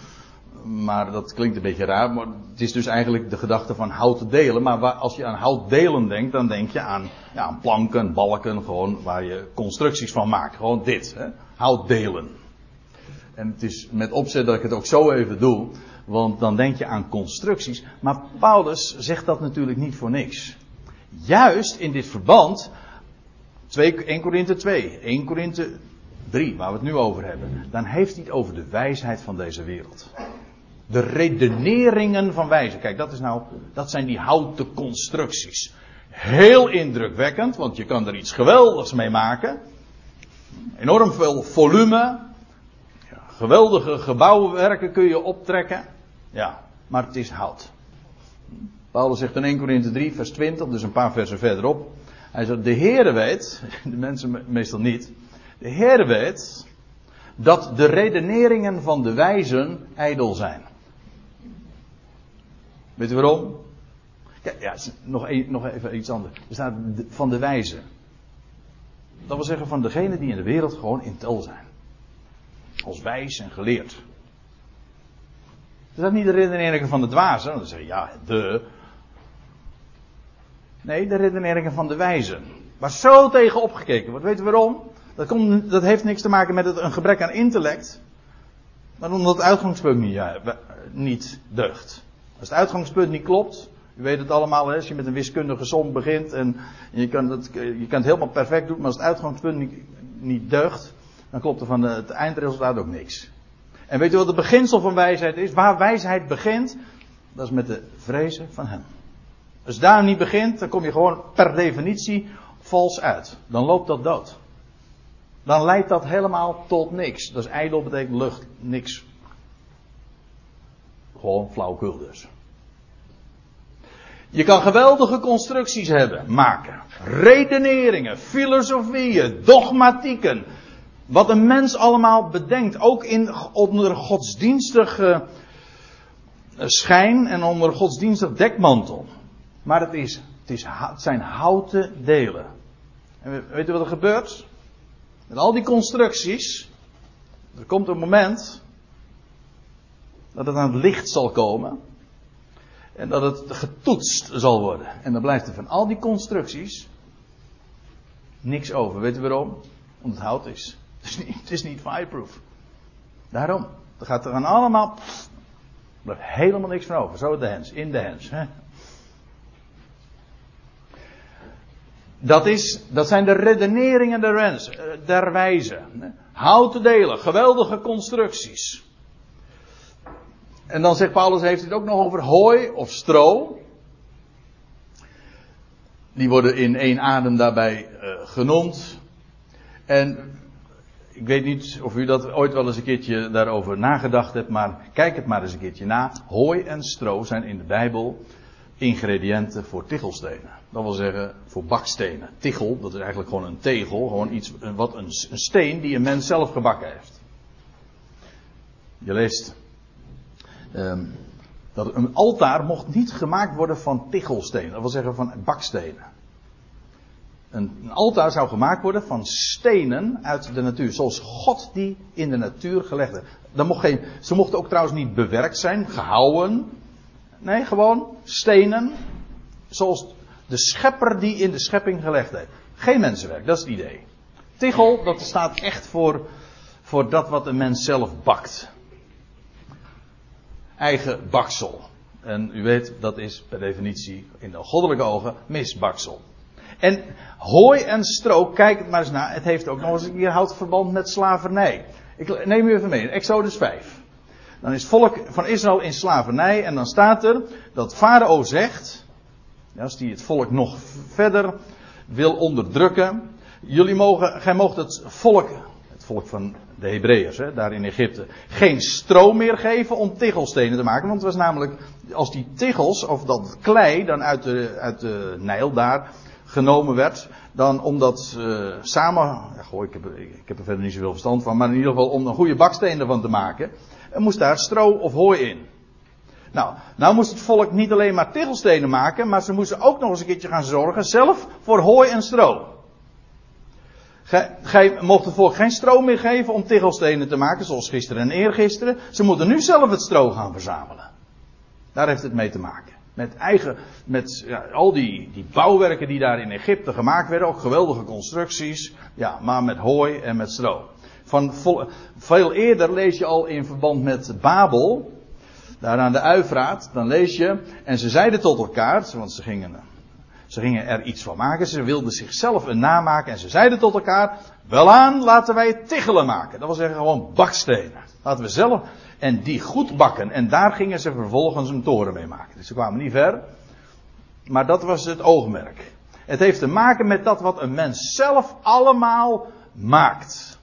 A: Maar dat klinkt een beetje raar. Maar het is dus eigenlijk de gedachte van hout delen. Maar waar, als je aan hout delen denkt, dan denk je aan, ja, aan planken, balken, gewoon waar je constructies van maakt. Gewoon dit, hè? hout delen. En het is met opzet dat ik het ook zo even doe. Want dan denk je aan constructies. Maar Paulus zegt dat natuurlijk niet voor niks. Juist in dit verband. 2, 1 Korinthe 2, 1 Korinthe 3, waar we het nu over hebben. Dan heeft hij het over de wijsheid van deze wereld. De redeneringen van wijze. Kijk, dat, is nou, dat zijn die houten constructies. Heel indrukwekkend, want je kan er iets geweldigs mee maken. Enorm veel volume. Ja, geweldige gebouwenwerken kun je optrekken. Ja, maar het is hout. Paulus zegt in 1 Corinthië 3, vers 20, dus een paar versen verderop. Hij zegt, de Heere weet, *laughs* de mensen meestal niet. De Heere weet dat de redeneringen van de wijzen ijdel zijn. Weet u waarom? Ja, nog, een, nog even iets anders. Er staat van de wijze. Dat wil zeggen van degenen die in de wereld gewoon in tel zijn. Als wijs en geleerd. Er staat niet de redeneringen van de dwazen. Dan zeg je ja, de. Nee, de redeneringen van de wijzen. Waar zo tegen opgekeken wordt. Weet u waarom? Dat, komt, dat heeft niks te maken met een gebrek aan intellect. Maar omdat het uitgangspunt niet, niet deugt. Als het uitgangspunt niet klopt, u weet het allemaal, als je met een wiskundige som begint en je kan, het, je kan het helemaal perfect doen, maar als het uitgangspunt niet, niet deugt, dan klopt er van het eindresultaat ook niks. En weet u wat het beginsel van wijsheid is? Waar wijsheid begint, dat is met de vrezen van hem. Als daar niet begint, dan kom je gewoon per definitie vals uit. Dan loopt dat dood. Dan leidt dat helemaal tot niks. Dat is ijdel, betekent lucht, niks. Gewoon flauwkul dus. Je kan geweldige constructies hebben, maken. Redeneringen, filosofieën, dogmatieken. Wat een mens allemaal bedenkt. Ook in, onder godsdienstige schijn en onder godsdienstig dekmantel. Maar het, is, het, is, zijn houten delen. En weet u wat er gebeurt? Met al die constructies. Er komt een moment. Dat het aan het licht zal komen. En dat het getoetst zal worden. En dan blijft er van al die constructies. niks over. Weet u waarom? Omdat het hout is. *laughs* Het is niet, fireproof. Daarom. Er gaat er aan allemaal. Pff, er blijft helemaal niks van over. Zo de hens. In de hens. Dat, is, dat zijn de redeneringen der, wens, der wijze. Houten delen, geweldige constructies. En dan zegt Paulus, heeft het ook nog over hooi of stro. Die worden in één adem daarbij uh, genoemd. En ik weet niet of u dat ooit wel eens een keertje daarover nagedacht hebt, maar kijk het maar eens een keertje na. Hooi en stro zijn in de Bijbel ingrediënten voor tichelstenen. Dat wil zeggen voor bakstenen. Tichel, dat is eigenlijk gewoon een tegel, gewoon iets, wat een, een steen die een mens zelf gebakken heeft. Je leest um, dat een altaar mocht niet gemaakt worden van tichelstenen, dat wil zeggen van bakstenen. Een, een altaar zou gemaakt worden van stenen uit de natuur, zoals God die in de natuur gelegd heeft. Mocht geen, ze mochten ook trouwens niet bewerkt zijn, gehouwen. Nee, gewoon stenen, zoals de schepper die in de schepping gelegd heeft. Geen mensenwerk, dat is het idee. Tichel, dat staat echt voor, voor dat wat een mens zelf bakt. Eigen baksel. En u weet, dat is per definitie in de goddelijke ogen misbaksel. En hooi en stro, kijk het maar eens na, het heeft ook nog eens een keer houdt verband met slavernij. Ik neem u even mee, Exodus 5. Dan is het volk van Israël in slavernij en dan staat er dat Farao zegt, als die het volk nog verder wil onderdrukken. Jullie mogen, gij moogt het volk, het volk van de Hebreeërs, hè, daar in Egypte, geen stro meer geven om tichelstenen te maken. Want het was namelijk, als die tichels, of dat klei dan uit de, uit de Nijl daar genomen werd. Dan om dat uh, samen. Ja, goh, ik, heb, ik heb er verder niet zoveel verstand van. Maar in ieder geval om een goede baksteen ervan te maken. En moest daar stro of hooi in. Nou, nou moest het volk niet alleen maar tegelstenen maken. Maar ze moesten ook nog eens een keertje gaan zorgen. Zelf voor hooi en stro. Mocht het volk geen stro meer geven om tegelstenen te maken. Zoals gisteren en eergisteren. Ze moeten nu zelf het stro gaan verzamelen. Daar heeft het mee te maken. Met eigen, met ja, al die, die bouwwerken die daar in Egypte gemaakt werden, ook geweldige constructies, ja, maar met hooi en met stro. Van veel eerder lees je al in verband met Babel, daar aan de Uifraat, dan lees je, en ze zeiden tot elkaar, want ze gingen, ze gingen er iets van maken, ze wilden zichzelf een naam maken en ze zeiden tot elkaar, welaan laten wij tichelen maken. Dat wil zeggen gewoon bakstenen. Laten we zelf, en die goed bakken. En daar gingen ze vervolgens een toren mee maken. Dus ze kwamen niet ver. Maar dat was het oogmerk. Het heeft te maken met dat wat een mens zelf allemaal maakt.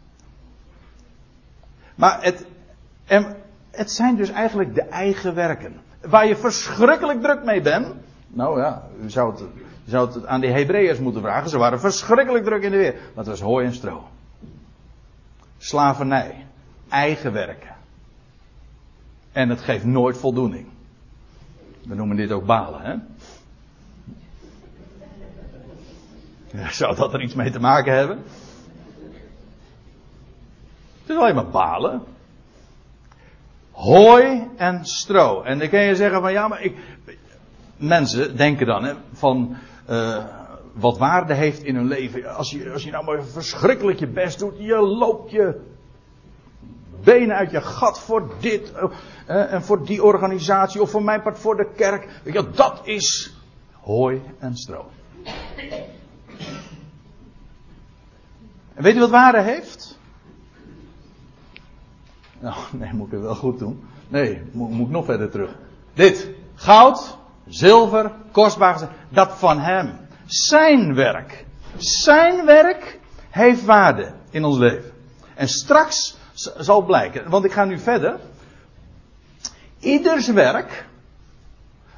A: Maar het, en het zijn dus eigenlijk de eigen werken. Waar je verschrikkelijk druk mee bent. Nou ja, u zou het, zou het aan de Hebreeërs moeten vragen. Ze waren verschrikkelijk druk in de weer. Maar het was hooi en stro. Slavernij. Eigen werken. En het geeft nooit voldoening. We noemen dit ook balen, hè? Zou dat er iets mee te maken hebben? Het is alleen maar balen. Hooi en stro. En dan kun je zeggen van ja, maar ik. Mensen denken dan hè, van. Uh, wat waarde heeft in hun leven. Als je, als je nou maar verschrikkelijk je best doet. Je loopt je benen uit je gat voor dit uh, en voor die organisatie of voor mijn part voor de kerk. Ja, dat is hooi en stro. En weet u wat waarde heeft? Nou, *laughs* nee, moet ik het wel goed doen. Nee, moet, moet ik nog verder terug. Dit. Goud, zilver, kostbaar. Dat van hem. Zijn werk. Zijn werk heeft waarde in ons leven. En straks zal blijken. Want ik ga nu verder. Ieders werk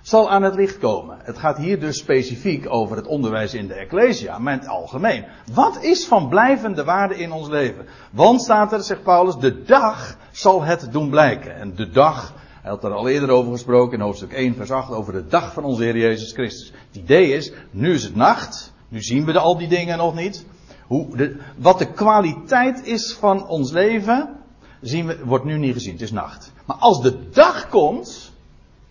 A: zal aan het licht komen. Het gaat hier dus specifiek over het onderwijs in de Ecclesia, maar in het algemeen. Wat is van blijvende waarde in ons leven? Want staat er, zegt Paulus, de dag zal het doen blijken. En de dag, hij had er al eerder over gesproken in hoofdstuk 1, vers 8, over de dag van onze Heer Jezus Christus. Het idee is, nu is het nacht, nu zien we de, al die dingen nog niet. Hoe de, wat de kwaliteit is van ons leven, zien we, wordt nu niet gezien. Het is nacht. Maar als de dag komt,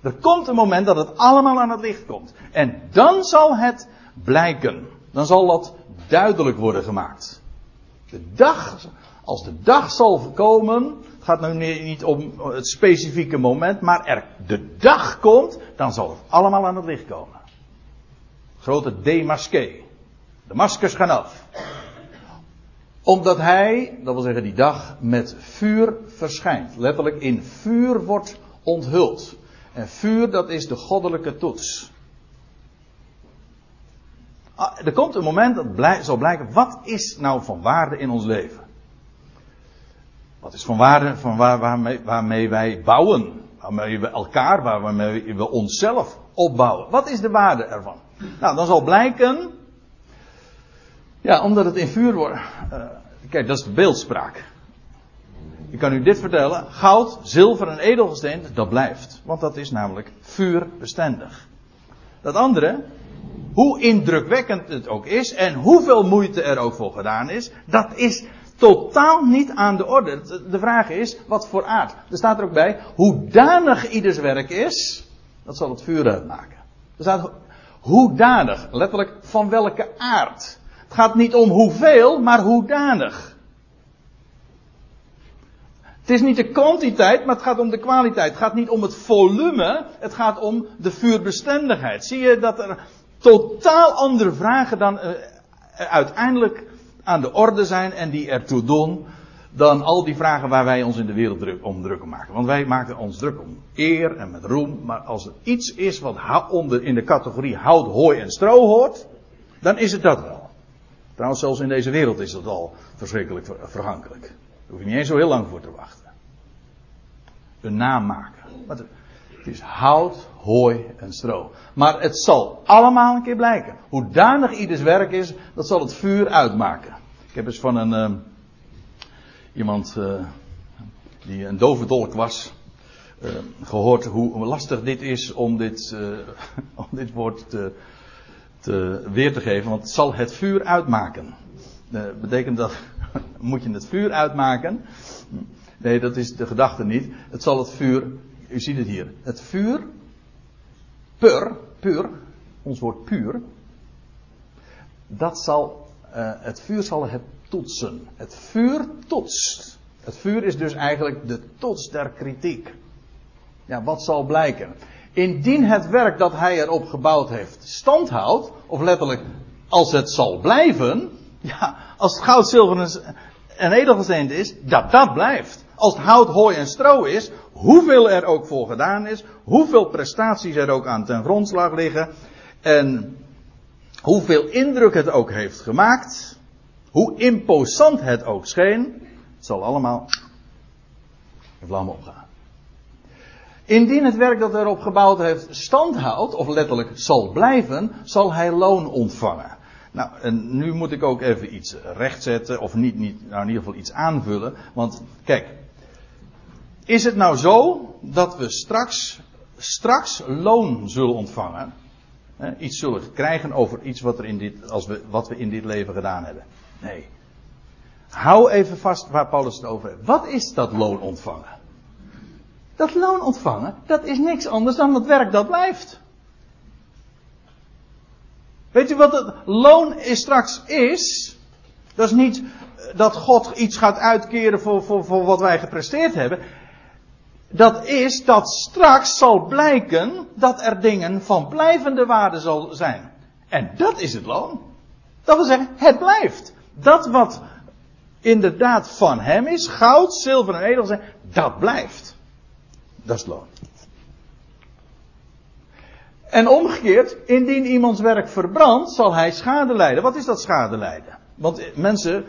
A: er komt een moment dat het allemaal aan het licht komt. En dan zal het blijken. Dan zal dat duidelijk worden gemaakt. De dag, als de dag zal komen, gaat nu niet om het specifieke moment, maar er de dag komt, dan zal het allemaal aan het licht komen. Grote demasqué. De maskers gaan af omdat hij, dat wil zeggen die dag, met vuur verschijnt. Letterlijk in vuur wordt onthuld. En vuur, dat is de goddelijke toets. Ah, er komt een moment dat blij, zal blijken, wat is nou van waarde in ons leven? Wat is van waarde van waar, waarmee, waarmee wij bouwen? Waarmee we elkaar, waarmee we onszelf opbouwen? Wat is de waarde ervan? Nou, dan zal blijken ja, omdat het in vuur wordt. Uh, kijk, dat is de beeldspraak. Ik kan u dit vertellen. Goud, zilver en edelgesteen, dat blijft. Want dat is namelijk vuurbestendig. Dat andere, hoe indrukwekkend het ook is en hoeveel moeite er ook voor gedaan is, dat is totaal niet aan de orde. De vraag is, wat voor aard? Er staat er ook bij, hoedanig ieders werk is, dat zal het vuur uitmaken. Er staat, hoedanig, letterlijk van welke aard. Het gaat niet om hoeveel, maar hoedanig. Het is niet de kwantiteit, maar het gaat om de kwaliteit. Het gaat niet om het volume, het gaat om de vuurbestendigheid. Zie je dat er totaal andere vragen dan uh, uiteindelijk aan de orde zijn en die ertoe doen dan al die vragen waar wij ons in de wereld druk, om druk maken. Want wij maken ons druk om eer en met roem, maar als er iets is wat onder in de categorie hout, hooi en stro hoort, dan is het dat wel. Trouwens, zelfs in deze wereld is dat al verschrikkelijk vergankelijk. Daar hoef je niet eens zo heel lang voor te wachten. Een naam maken. Het is hout, hooi en stro. Maar het zal allemaal een keer blijken. Hoe danig ieders werk is, dat zal het vuur uitmaken. Ik heb eens van een uh, iemand uh, die een dove dolk was, uh, gehoord hoe lastig dit is om dit, *laughs* om dit woord te, te, weer te geven. Want het zal het vuur uitmaken. Betekent dat, *laughs* moet je het vuur uitmaken? Nee, dat is de gedachte niet. Het zal het vuur, u ziet het hier. Het vuur, pur, puur, ons woord puur. Dat zal, uh, het vuur zal het toetsen. Het vuur toetst. Het vuur is dus eigenlijk de toets der kritiek. Ja, wat zal blijken? Indien het werk dat hij erop gebouwd heeft standhoudt, of letterlijk als het zal blijven, ja, als het goud, zilver en edelgesteente is, dat dat blijft. Als het hout, hooi en stro is, hoeveel er ook voor gedaan is, hoeveel prestaties er ook aan ten grondslag liggen, en hoeveel indruk het ook heeft gemaakt, hoe imposant het ook scheen, het zal allemaal de vlam opgaan. Indien het werk dat erop gebouwd heeft stand houdt, of letterlijk zal blijven, zal hij loon ontvangen. Nou, en nu moet ik ook even iets rechtzetten, of niet, niet, nou in ieder geval iets aanvullen. Want kijk, is het nou zo dat we straks, straks loon zullen ontvangen? Hè, iets zullen krijgen over iets wat, er in dit, als we, wat we in dit leven gedaan hebben? Nee. Hou even vast waar Paulus het over heeft. Wat is dat loon ontvangen? Dat loon ontvangen, dat is niks anders dan het werk dat blijft. Weet u wat het loon straks is? Dat is niet dat God iets gaat uitkeren voor, voor, voor wat wij gepresteerd hebben. Dat is dat straks zal blijken dat er dingen van blijvende waarde zal zijn. En dat is het loon. Dat wil zeggen, het blijft. Dat wat inderdaad van hem is, goud, zilver en edel zijn, dat blijft. Dat is het loon. En omgekeerd, indien iemands werk verbrandt, zal hij schade lijden. Wat is dat schade lijden? Want mensen,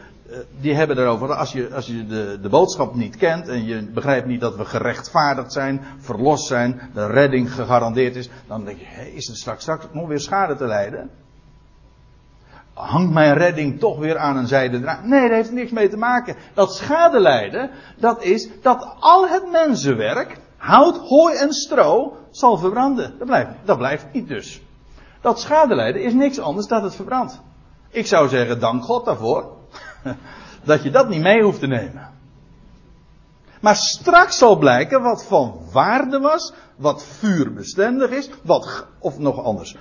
A: die hebben erover, als je, als je de, de boodschap niet kent en je begrijpt niet dat we gerechtvaardigd zijn, verlost zijn, de redding gegarandeerd is, dan denk je, hé, is er straks, straks nog weer schade te lijden? Hangt mijn redding toch weer aan een zijde draad? Nee, daar heeft niks mee te maken. Dat schade lijden, dat is dat al het mensenwerk, hout, hooi en stro, zal verbranden. Dat blijft, dat blijft niet dus. Dat schadelijden is niks anders dan het verbrandt. Ik zou zeggen, dank God daarvoor. *laughs* dat je dat niet mee hoeft te nemen. Maar straks zal blijken wat van waarde was, wat vuurbestendig is, wat, of nog anders,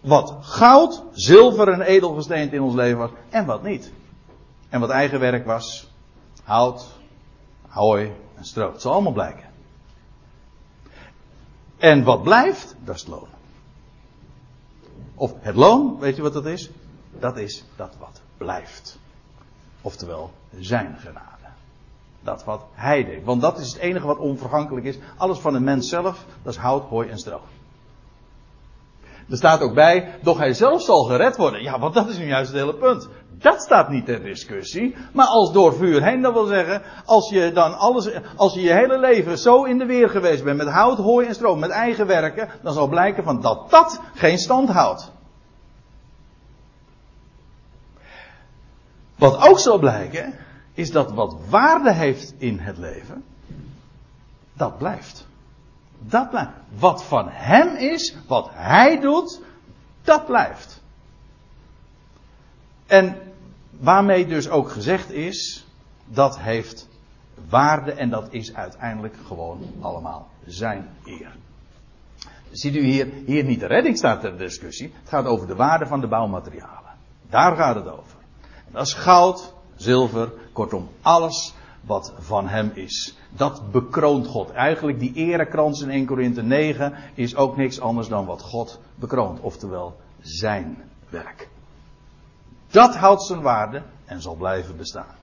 A: wat goud, zilver en edelgesteente in ons leven was en wat niet. En wat eigen werk was, hout, hooi en stro. Het zal allemaal blijken. En wat blijft, dat is het loon. Of het loon, weet je wat dat is? Dat is dat wat blijft. Oftewel, zijn genade. Dat wat hij deed. Want dat is het enige wat onvergankelijk is. Alles van een mens zelf, dat is hout, hooi en stro. Er staat ook bij, doch hij zelf zal gered worden. Ja, want dat is nu juist het hele punt. Dat staat niet ter discussie. Maar als door vuur heen, dat wil zeggen, als je dan alles, als je je hele leven zo in de weer geweest bent met hout, hooi en stroom, met eigen werken, dan zal blijken van dat dat geen stand houdt. Wat ook zal blijken, is dat wat waarde heeft in het leven, dat blijft. Dat blijft. Wat van hem is, wat hij doet, dat blijft. En waarmee dus ook gezegd is, dat heeft waarde en dat is uiteindelijk gewoon allemaal zijn eer. Ziet u hier, hier niet de redding staat ter discussie. Het gaat over de waarde van de bouwmaterialen. Daar gaat het over. Dat is goud, zilver, kortom alles wat van hem is. Dat bekroont God. Eigenlijk die erekrans in 1 Korinthe 9 is ook niks anders dan wat God bekroont. Oftewel zijn werk. Dat houdt zijn waarde en zal blijven bestaan.